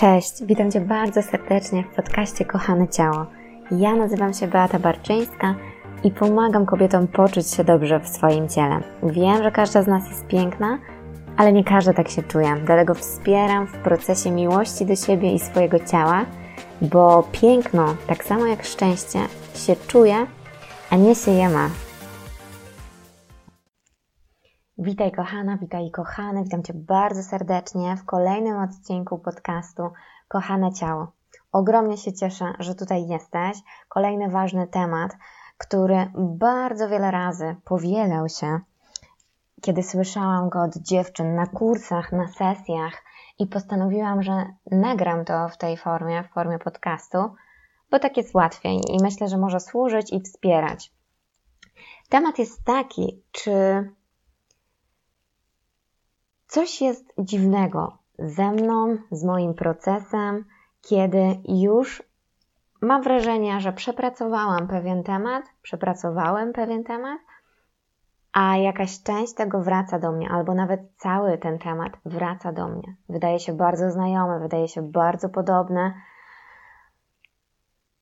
Cześć, witam Cię bardzo serdecznie w podcaście Kochane Ciało. Ja nazywam się Beata Barczyńska i pomagam kobietom poczuć się dobrze w swoim ciele. Wiem, że każda z nas jest piękna, ale nie każda tak się czuje. Dlatego wspieram w procesie miłości do siebie i swojego ciała, bo piękno, tak samo jak szczęście, się czuje, a nie się je ma. Witaj kochana, witaj kochany, witam Cię bardzo serdecznie w kolejnym odcinku podcastu Kochane Ciało. Ogromnie się cieszę, że tutaj jesteś. Kolejny ważny temat, który bardzo wiele razy powielał się, kiedy słyszałam go od dziewczyn na kursach, na sesjach i postanowiłam, że nagram to w tej formie, w formie podcastu, bo tak jest łatwiej i myślę, że może służyć i wspierać. Temat jest taki, czy Coś jest dziwnego ze mną, z moim procesem, kiedy już mam wrażenie, że przepracowałam pewien temat, przepracowałem pewien temat, a jakaś część tego wraca do mnie, albo nawet cały ten temat wraca do mnie. Wydaje się bardzo znajomy, wydaje się bardzo podobny.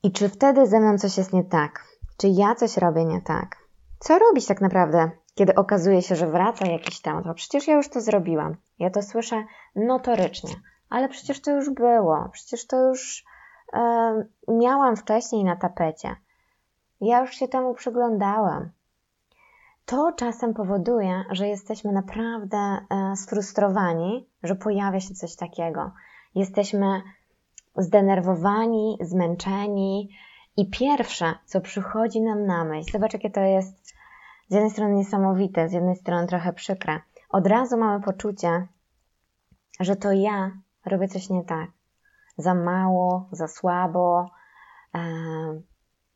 I czy wtedy ze mną coś jest nie tak? Czy ja coś robię nie tak? Co robić tak naprawdę kiedy okazuje się, że wraca jakiś temat, bo przecież ja już to zrobiłam. Ja to słyszę notorycznie, ale przecież to już było, przecież to już e, miałam wcześniej na tapecie. Ja już się temu przyglądałam. To czasem powoduje, że jesteśmy naprawdę e, sfrustrowani, że pojawia się coś takiego. Jesteśmy zdenerwowani, zmęczeni i pierwsze, co przychodzi nam na myśl, zobacz, jakie to jest z jednej strony niesamowite, z jednej strony trochę przykre. Od razu mamy poczucie, że to ja robię coś nie tak. Za mało, za słabo,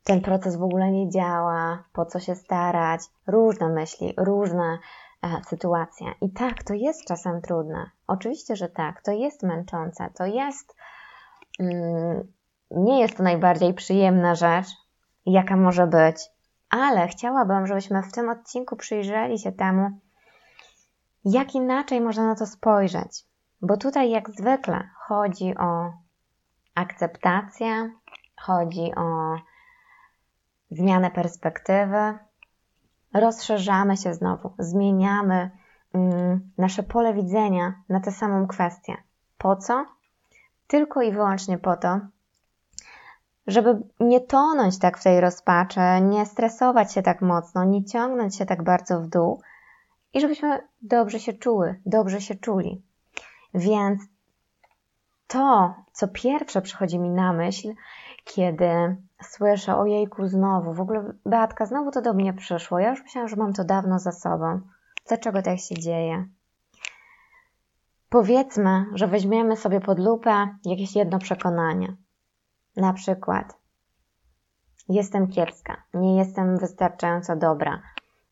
ten proces w ogóle nie działa, po co się starać, różne myśli, różne e, sytuacje. I tak, to jest czasem trudne. Oczywiście, że tak, to jest męczące, to jest. Mm, nie jest to najbardziej przyjemna rzecz, jaka może być, ale chciałabym, żebyśmy w tym odcinku przyjrzeli się temu, jak inaczej można na to spojrzeć. Bo tutaj, jak zwykle, chodzi o akceptację, chodzi o zmianę perspektywy, rozszerzamy się znowu, zmieniamy mm, nasze pole widzenia na tę samą kwestię. Po co? Tylko i wyłącznie po to, żeby nie tonąć tak w tej rozpaczy, nie stresować się tak mocno, nie ciągnąć się tak bardzo w dół i żebyśmy dobrze się czuły, dobrze się czuli. Więc to, co pierwsze przychodzi mi na myśl, kiedy słyszę, ojejku, znowu, w ogóle Beatka, znowu to do mnie przyszło. Ja już myślałam, że mam to dawno za sobą. Dlaczego tak się dzieje? Powiedzmy, że weźmiemy sobie pod lupę jakieś jedno przekonanie. Na przykład, jestem kiepska, nie jestem wystarczająco dobra,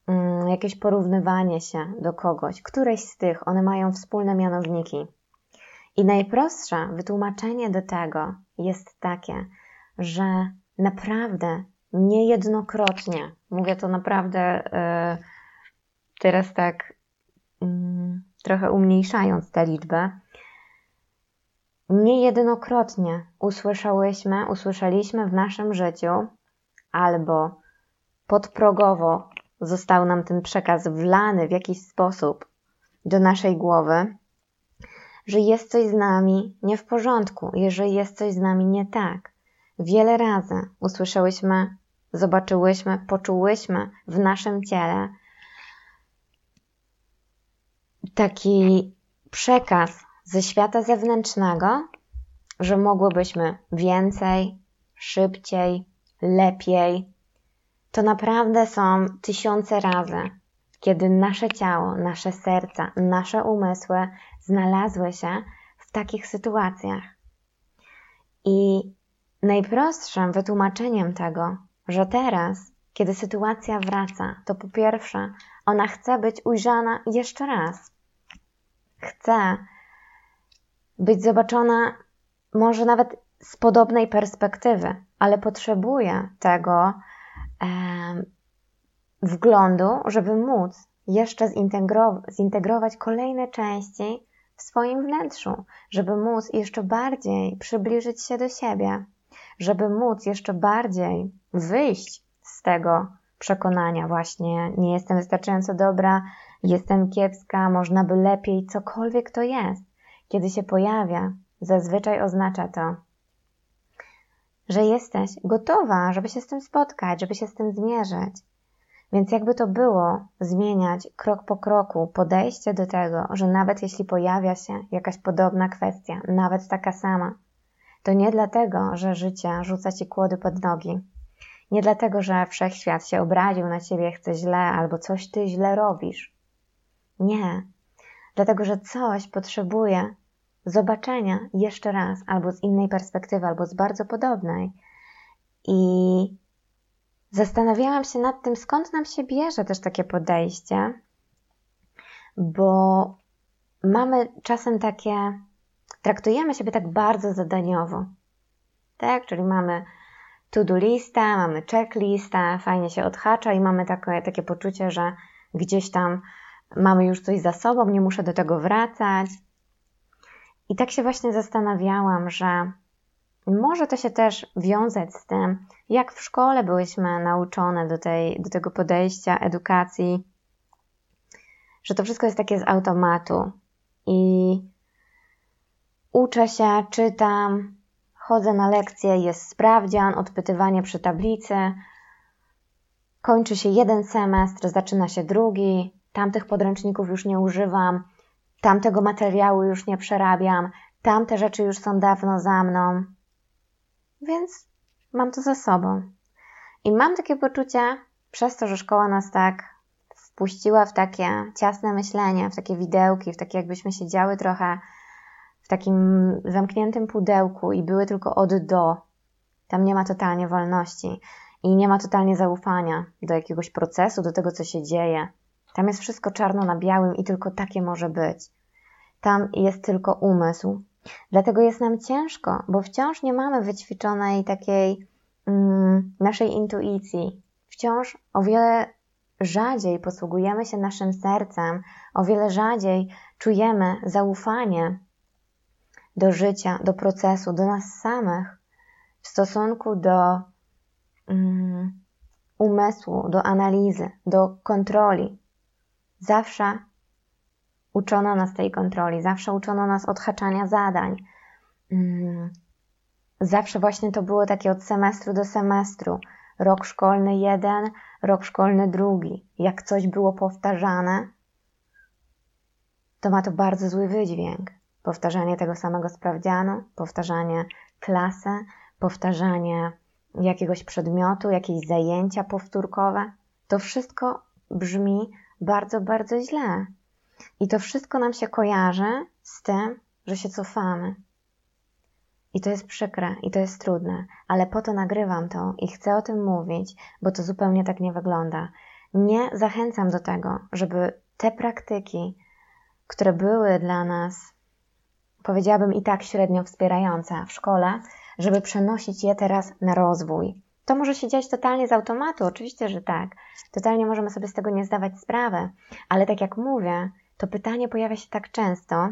mm, jakieś porównywanie się do kogoś, któreś z tych, one mają wspólne mianowniki. I najprostsze wytłumaczenie do tego jest takie, że naprawdę niejednokrotnie, mówię to naprawdę yy, teraz tak yy, trochę umniejszając tę liczbę, Niejednokrotnie usłyszałyśmy, usłyszeliśmy w naszym życiu, albo podprogowo został nam ten przekaz wlany w jakiś sposób do naszej głowy, że jest coś z nami nie w porządku, jeżeli jest coś z nami nie tak. Wiele razy usłyszałyśmy, zobaczyłyśmy, poczułyśmy w naszym ciele taki przekaz ze świata zewnętrznego, że mogłybyśmy więcej, szybciej, lepiej. To naprawdę są tysiące razy, kiedy nasze ciało, nasze serca, nasze umysły znalazły się w takich sytuacjach. I najprostszym wytłumaczeniem tego, że teraz, kiedy sytuacja wraca, to po pierwsze, ona chce być ujrzana jeszcze raz. Chce być zobaczona może nawet z podobnej perspektywy, ale potrzebuje tego e, wglądu, żeby móc jeszcze zintegro zintegrować kolejne części w swoim wnętrzu, żeby móc jeszcze bardziej przybliżyć się do siebie, żeby móc jeszcze bardziej wyjść z tego przekonania, właśnie nie jestem wystarczająco dobra, jestem kiepska, można by lepiej, cokolwiek to jest. Kiedy się pojawia, zazwyczaj oznacza to, że jesteś gotowa, żeby się z tym spotkać, żeby się z tym zmierzyć. Więc jakby to było zmieniać krok po kroku podejście do tego, że nawet jeśli pojawia się jakaś podobna kwestia, nawet taka sama, to nie dlatego, że życie rzuca ci kłody pod nogi, nie dlatego, że wszechświat się obraził na ciebie, chce źle albo coś ty źle robisz. Nie, dlatego, że coś potrzebuje zobaczenia jeszcze raz, albo z innej perspektywy, albo z bardzo podobnej. I zastanawiałam się nad tym, skąd nam się bierze też takie podejście, bo mamy czasem takie, traktujemy siebie tak bardzo zadaniowo. Tak, czyli mamy to-do lista, mamy checklista, fajnie się odhacza i mamy takie, takie poczucie, że gdzieś tam mamy już coś za sobą, nie muszę do tego wracać. I tak się właśnie zastanawiałam, że może to się też wiązać z tym, jak w szkole byłyśmy nauczone do, tej, do tego podejścia, edukacji, że to wszystko jest takie z automatu. I uczę się, czytam, chodzę na lekcje, jest sprawdzian, odpytywanie przy tablicy, kończy się jeden semestr, zaczyna się drugi, tamtych podręczników już nie używam, tamtego materiału już nie przerabiam, tamte rzeczy już są dawno za mną, więc mam to za sobą. I mam takie poczucie, przez to, że szkoła nas tak wpuściła w takie ciasne myślenie, w takie widełki, w takie jakbyśmy siedziały trochę w takim zamkniętym pudełku i były tylko od do. Tam nie ma totalnie wolności i nie ma totalnie zaufania do jakiegoś procesu, do tego, co się dzieje. Tam jest wszystko czarno na białym i tylko takie może być. Tam jest tylko umysł. Dlatego jest nam ciężko, bo wciąż nie mamy wyćwiczonej takiej mm, naszej intuicji. Wciąż o wiele rzadziej posługujemy się naszym sercem, o wiele rzadziej czujemy zaufanie do życia, do procesu, do nas samych w stosunku do mm, umysłu, do analizy, do kontroli. Zawsze uczono nas tej kontroli, zawsze uczono nas odhaczania zadań. Mm, zawsze właśnie to było takie od semestru do semestru. Rok szkolny jeden, rok szkolny drugi. Jak coś było powtarzane, to ma to bardzo zły wydźwięk. Powtarzanie tego samego sprawdzianu, powtarzanie klasy, powtarzanie jakiegoś przedmiotu, jakieś zajęcia powtórkowe. To wszystko brzmi bardzo, bardzo źle. I to wszystko nam się kojarzy z tym, że się cofamy. I to jest przykre, i to jest trudne, ale po to nagrywam to i chcę o tym mówić, bo to zupełnie tak nie wygląda. Nie zachęcam do tego, żeby te praktyki, które były dla nas, powiedziałabym i tak średnio wspierające w szkole, żeby przenosić je teraz na rozwój. To może się dziać totalnie z automatu, oczywiście, że tak. Totalnie możemy sobie z tego nie zdawać sprawy, ale tak jak mówię, to pytanie pojawia się tak często,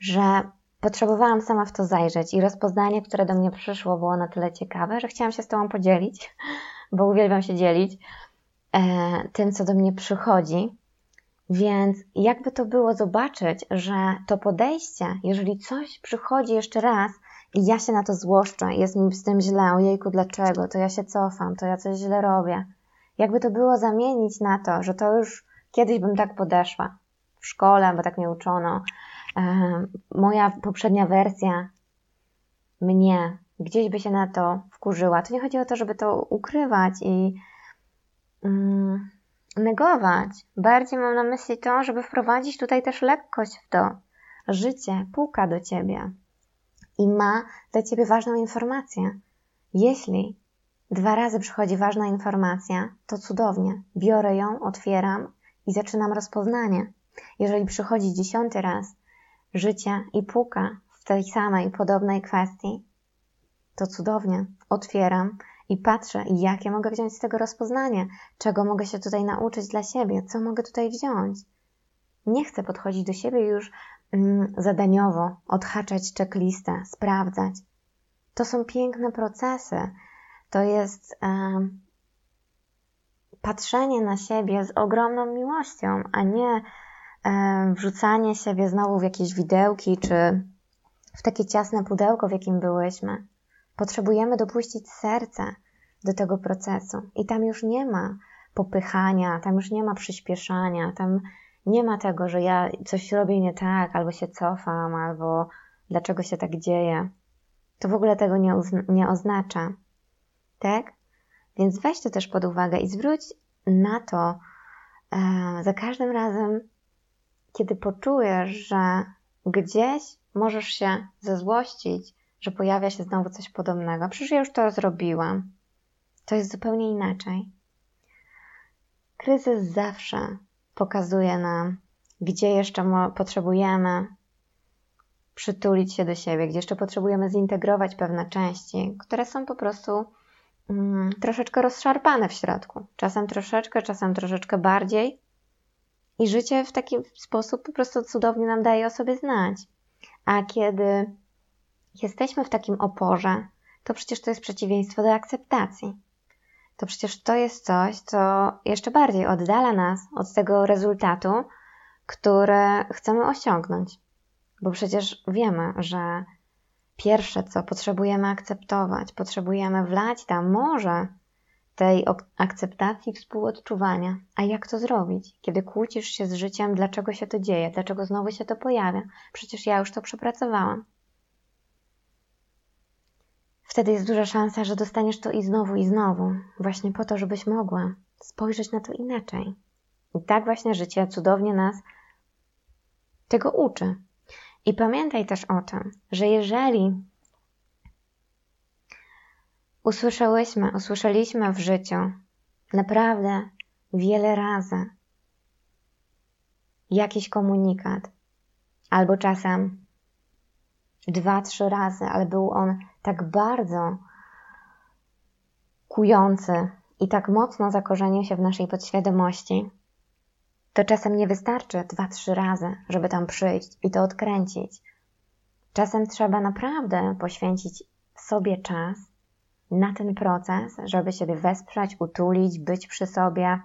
że potrzebowałam sama w to zajrzeć i rozpoznanie, które do mnie przyszło, było na tyle ciekawe, że chciałam się z Tobą podzielić, bo uwielbiam się dzielić e, tym, co do mnie przychodzi. Więc jakby to było zobaczyć, że to podejście, jeżeli coś przychodzi jeszcze raz i ja się na to złoszczę, jest mi z tym źle, ojejku, dlaczego, to ja się cofam, to ja coś źle robię. Jakby to było zamienić na to, że to już kiedyś bym tak podeszła w szkole, bo tak mnie uczono. E, moja poprzednia wersja mnie gdzieś by się na to wkurzyła. To nie chodzi o to, żeby to ukrywać i mm, negować. Bardziej mam na myśli to, żeby wprowadzić tutaj też lekkość w to. Życie puka do ciebie i ma dla ciebie ważną informację. Jeśli dwa razy przychodzi ważna informacja, to cudownie. Biorę ją, otwieram i zaczynam rozpoznanie. Jeżeli przychodzi dziesiąty raz życie i puka w tej samej, podobnej kwestii, to cudownie. Otwieram i patrzę, jakie mogę wziąć z tego rozpoznanie, czego mogę się tutaj nauczyć dla siebie, co mogę tutaj wziąć. Nie chcę podchodzić do siebie już zadaniowo odhaczać checklistę, sprawdzać. To są piękne procesy. To jest patrzenie na siebie z ogromną miłością, a nie wrzucanie siebie znowu w jakieś widełki czy w takie ciasne pudełko, w jakim byłyśmy. Potrzebujemy dopuścić serce do tego procesu i tam już nie ma popychania, tam już nie ma przyspieszania, tam nie ma tego, że ja coś robię nie tak, albo się cofam, albo dlaczego się tak dzieje. To w ogóle tego nie, nie oznacza. Tak? Więc weź to też pod uwagę i zwróć na to e, za każdym razem, kiedy poczujesz, że gdzieś możesz się zezłościć, że pojawia się znowu coś podobnego. Przecież ja już to zrobiłam. To jest zupełnie inaczej. Kryzys zawsze pokazuje nam, gdzie jeszcze potrzebujemy przytulić się do siebie, gdzie jeszcze potrzebujemy zintegrować pewne części, które są po prostu mm, troszeczkę rozszarpane w środku. Czasem troszeczkę, czasem troszeczkę bardziej. I życie w taki sposób po prostu cudownie nam daje o sobie znać. A kiedy jesteśmy w takim oporze, to przecież to jest przeciwieństwo do akceptacji. To przecież to jest coś, co jeszcze bardziej oddala nas od tego rezultatu, który chcemy osiągnąć. Bo przecież wiemy, że pierwsze, co potrzebujemy akceptować, potrzebujemy wlać tam może tej akceptacji współodczuwania. A jak to zrobić? Kiedy kłócisz się z życiem, dlaczego się to dzieje, dlaczego znowu się to pojawia? Przecież ja już to przepracowałam. Wtedy jest duża szansa, że dostaniesz to i znowu, i znowu, właśnie po to, żebyś mogła spojrzeć na to inaczej. I tak właśnie życie cudownie nas tego uczy. I pamiętaj też o tym, że jeżeli usłyszałyśmy, usłyszeliśmy w życiu naprawdę wiele razy jakiś komunikat, albo czasem dwa, trzy razy, ale był on tak bardzo kujący i tak mocno zakorzenił się w naszej podświadomości, to czasem nie wystarczy dwa, trzy razy, żeby tam przyjść i to odkręcić. Czasem trzeba naprawdę poświęcić sobie czas na ten proces, żeby siebie wesprzeć, utulić, być przy sobie,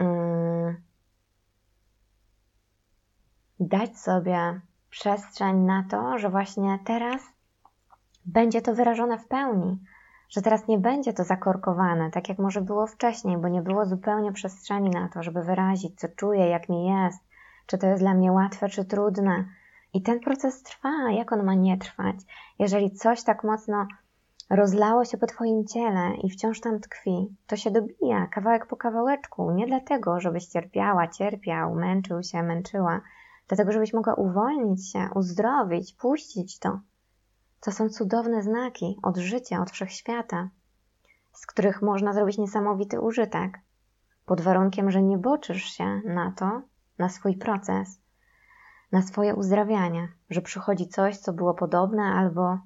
um, dać sobie przestrzeń na to, że właśnie teraz będzie to wyrażone w pełni, że teraz nie będzie to zakorkowane, tak jak może było wcześniej, bo nie było zupełnie przestrzeni na to, żeby wyrazić, co czuję, jak mi jest, czy to jest dla mnie łatwe, czy trudne. I ten proces trwa, jak on ma nie trwać? Jeżeli coś tak mocno rozlało się po Twoim ciele i wciąż tam tkwi, to się dobija kawałek po kawałeczku. Nie dlatego, żebyś cierpiała, cierpiał, męczył się, męczyła, dlatego, żebyś mogła uwolnić się, uzdrowić, puścić to. To są cudowne znaki od życia, od wszechświata, z których można zrobić niesamowity użytek, pod warunkiem, że nie boczysz się na to, na swój proces, na swoje uzdrawianie, że przychodzi coś, co było podobne albo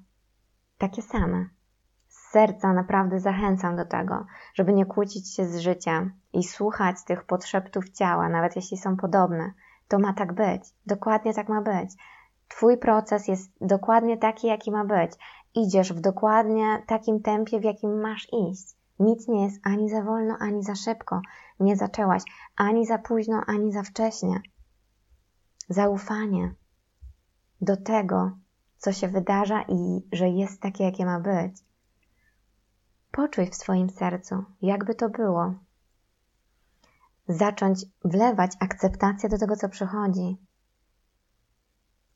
takie same. Z serca naprawdę zachęcam do tego, żeby nie kłócić się z życiem i słuchać tych podszeptów ciała, nawet jeśli są podobne. To ma tak być, dokładnie tak ma być. Twój proces jest dokładnie taki, jaki ma być. Idziesz w dokładnie takim tempie, w jakim masz iść. Nic nie jest ani za wolno, ani za szybko. Nie zaczęłaś ani za późno, ani za wcześnie. Zaufanie do tego, co się wydarza i że jest takie, jakie ma być. Poczuj w swoim sercu, jakby to było. Zacząć wlewać akceptację do tego, co przychodzi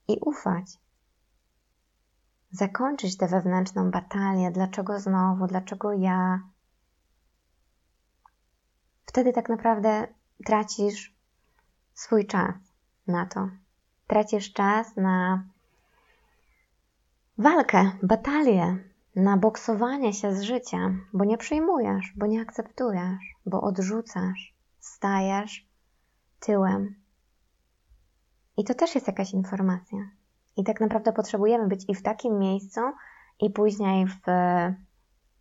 i ufać. Zakończyć tę wewnętrzną batalię, dlaczego znowu, dlaczego ja. Wtedy tak naprawdę tracisz swój czas na to. Tracisz czas na walkę, batalię, na boksowanie się z życiem, bo nie przyjmujesz, bo nie akceptujesz, bo odrzucasz, stajesz tyłem i to też jest jakaś informacja. I tak naprawdę potrzebujemy być i w takim miejscu, i później w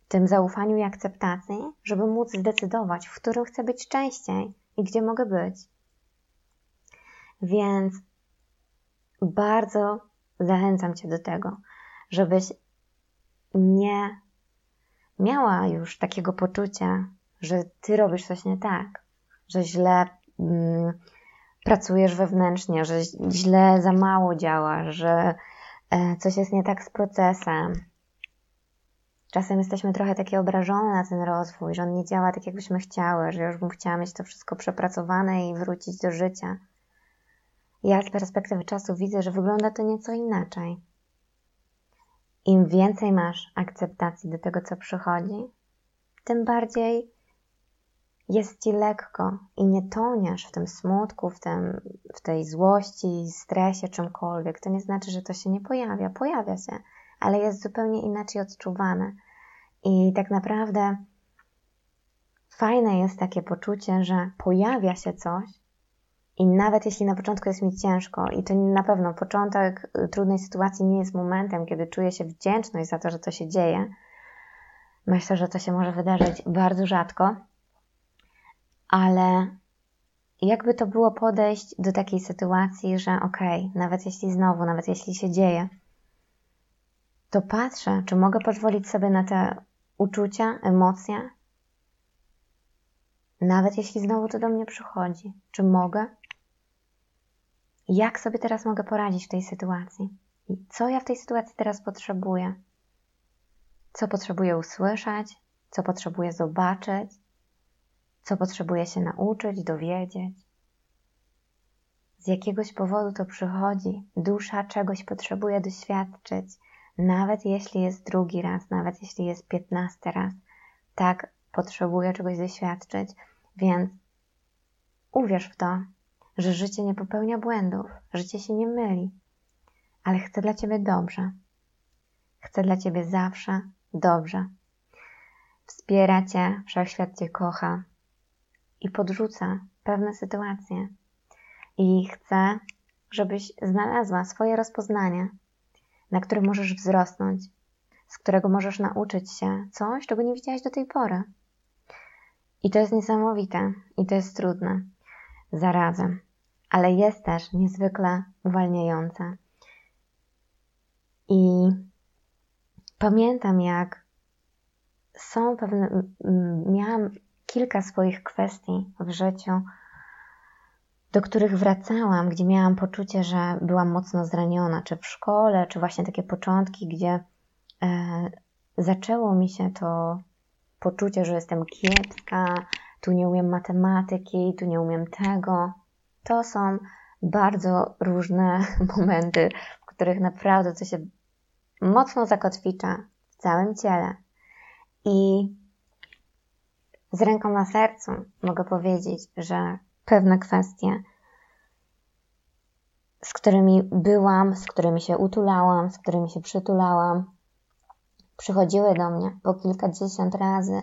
tym zaufaniu i akceptacji, żeby móc zdecydować, w którym chcę być częściej i gdzie mogę być. Więc bardzo zachęcam Cię do tego, żebyś nie miała już takiego poczucia, że Ty robisz coś nie tak, że źle mm, pracujesz wewnętrznie, że źle za mało działasz, że e, coś jest nie tak z procesem. Czasem jesteśmy trochę takie obrażone na ten rozwój, że on nie działa tak, jakbyśmy chciały, że już bym chciała mieć to wszystko przepracowane i wrócić do życia. Ja z perspektywy czasu widzę, że wygląda to nieco inaczej. Im więcej masz akceptacji do tego, co przychodzi, tym bardziej jest ci lekko i nie toniesz w tym smutku, w, tym, w tej złości, stresie, czymkolwiek. To nie znaczy, że to się nie pojawia. Pojawia się, ale jest zupełnie inaczej odczuwane. I tak naprawdę fajne jest takie poczucie, że pojawia się coś, i nawet jeśli na początku jest mi ciężko, i to na pewno początek trudnej sytuacji nie jest momentem, kiedy czuję się wdzięczność za to, że to się dzieje. Myślę, że to się może wydarzyć bardzo rzadko, ale jakby to było podejść do takiej sytuacji, że okej, okay, nawet jeśli znowu, nawet jeśli się dzieje, to patrzę, czy mogę pozwolić sobie na te uczucia, emocje, nawet jeśli znowu to do mnie przychodzi. Czy mogę? Jak sobie teraz mogę poradzić w tej sytuacji? Co ja w tej sytuacji teraz potrzebuję? Co potrzebuję usłyszeć? Co potrzebuję zobaczyć? Co potrzebuję się nauczyć, dowiedzieć? Z jakiegoś powodu to przychodzi. Dusza czegoś potrzebuje doświadczyć, nawet jeśli jest drugi raz, nawet jeśli jest piętnasty raz. Tak, potrzebuje czegoś doświadczyć, więc uwierz w to, że życie nie popełnia błędów, życie się nie myli, ale chce dla Ciebie dobrze. Chce dla Ciebie zawsze dobrze. Wspiera Cię, wszechświat Cię kocha i podrzuca pewne sytuacje. I chce, żebyś znalazła swoje rozpoznanie, na którym możesz wzrosnąć, z którego możesz nauczyć się coś, czego nie widziałaś do tej pory. I to jest niesamowite i to jest trudne zarazem, ale jest też niezwykle uwalniające. I pamiętam, jak są pewne, miałam kilka swoich kwestii w życiu, do których wracałam, gdzie miałam poczucie, że byłam mocno zraniona, czy w szkole, czy właśnie takie początki, gdzie e, zaczęło mi się to poczucie, że jestem kiepska, tu nie umiem matematyki, tu nie umiem tego. To są bardzo różne momenty, w których naprawdę to się mocno zakotwicza w całym ciele. I z ręką na sercu mogę powiedzieć, że pewne kwestie, z którymi byłam, z którymi się utulałam, z którymi się przytulałam, przychodziły do mnie po kilkadziesiąt razy.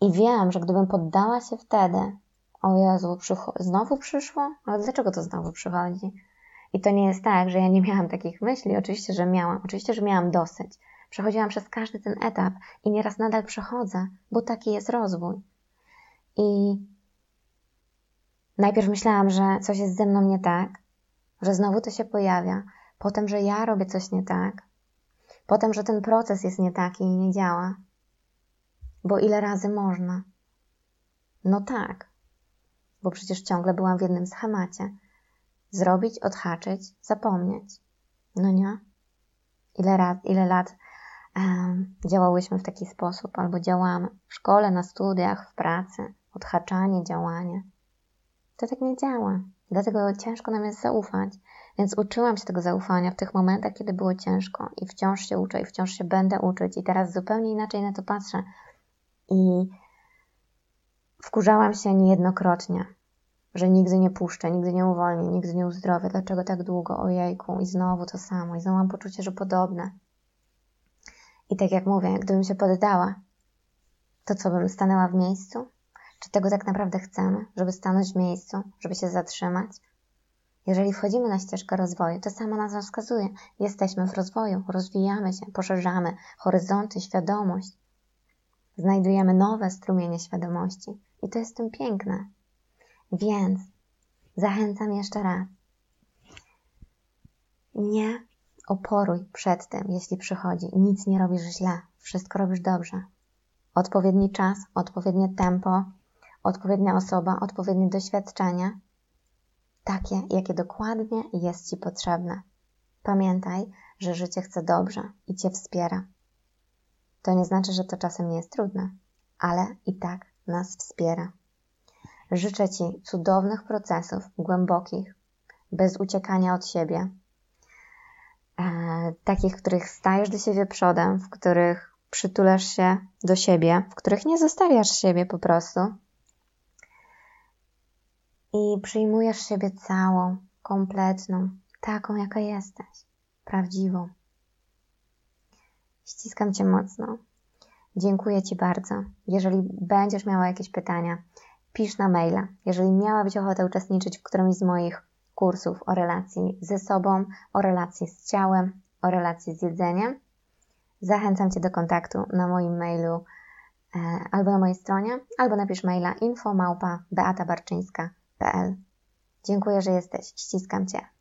I wiem, że gdybym poddała się wtedy, o Jezu, znowu przyszło? Ale dlaczego to znowu przychodzi? I to nie jest tak, że ja nie miałam takich myśli. Oczywiście, że miałam. Oczywiście, że miałam dosyć. Przechodziłam przez każdy ten etap i nieraz nadal przechodzę, bo taki jest rozwój. I najpierw myślałam, że coś jest ze mną nie tak, że znowu to się pojawia, potem, że ja robię coś nie tak, potem, że ten proces jest nie taki i nie działa. Bo ile razy można? No tak, bo przecież ciągle byłam w jednym schemacie. Zrobić, odhaczyć, zapomnieć. No nie? Ile, raz, ile lat działałyśmy w taki sposób, albo działamy w szkole, na studiach, w pracy, odhaczanie, działanie. To tak nie działa. Dlatego ciężko nam jest zaufać. Więc uczyłam się tego zaufania w tych momentach, kiedy było ciężko i wciąż się uczę i wciąż się będę uczyć i teraz zupełnie inaczej na to patrzę. I wkurzałam się niejednokrotnie, że nigdy nie puszczę, nigdy nie uwolnię, nigdy nie uzdrowię. Dlaczego tak długo? Ojejku. I znowu to samo. I znowu mam poczucie, że podobne. I tak jak mówię, gdybym się poddała, to co bym stanęła w miejscu? Czy tego tak naprawdę chcemy, żeby stanąć w miejscu, żeby się zatrzymać? Jeżeli wchodzimy na ścieżkę rozwoju, to sama nazwa wskazuje, jesteśmy w rozwoju, rozwijamy się, poszerzamy horyzonty, świadomość. Znajdujemy nowe strumienie świadomości i to jest tym piękne. Więc zachęcam jeszcze raz. nie oporuj przed tym, jeśli przychodzi. Nic nie robisz źle, wszystko robisz dobrze. Odpowiedni czas, odpowiednie tempo, odpowiednia osoba, odpowiednie doświadczenie, takie, jakie dokładnie jest Ci potrzebne. Pamiętaj, że życie chce dobrze i Cię wspiera. To nie znaczy, że to czasem nie jest trudne, ale i tak nas wspiera. Życzę Ci cudownych procesów, głębokich, bez uciekania od siebie, takich, w których stajesz do siebie przodem, w których przytulasz się do siebie, w których nie zostawiasz siebie po prostu i przyjmujesz siebie całą, kompletną, taką, jaka jesteś, prawdziwą. Ściskam Cię mocno. Dziękuję Ci bardzo. Jeżeli będziesz miała jakieś pytania, pisz na maila. Jeżeli miałabyś ochotę uczestniczyć w którymś z moich kursów o relacji ze sobą, o relacji z ciałem, o relacji z jedzeniem, zachęcam Cię do kontaktu na moim mailu e, albo na mojej stronie, albo napisz maila info małpa Dziękuję, że jesteś. Ściskam Cię.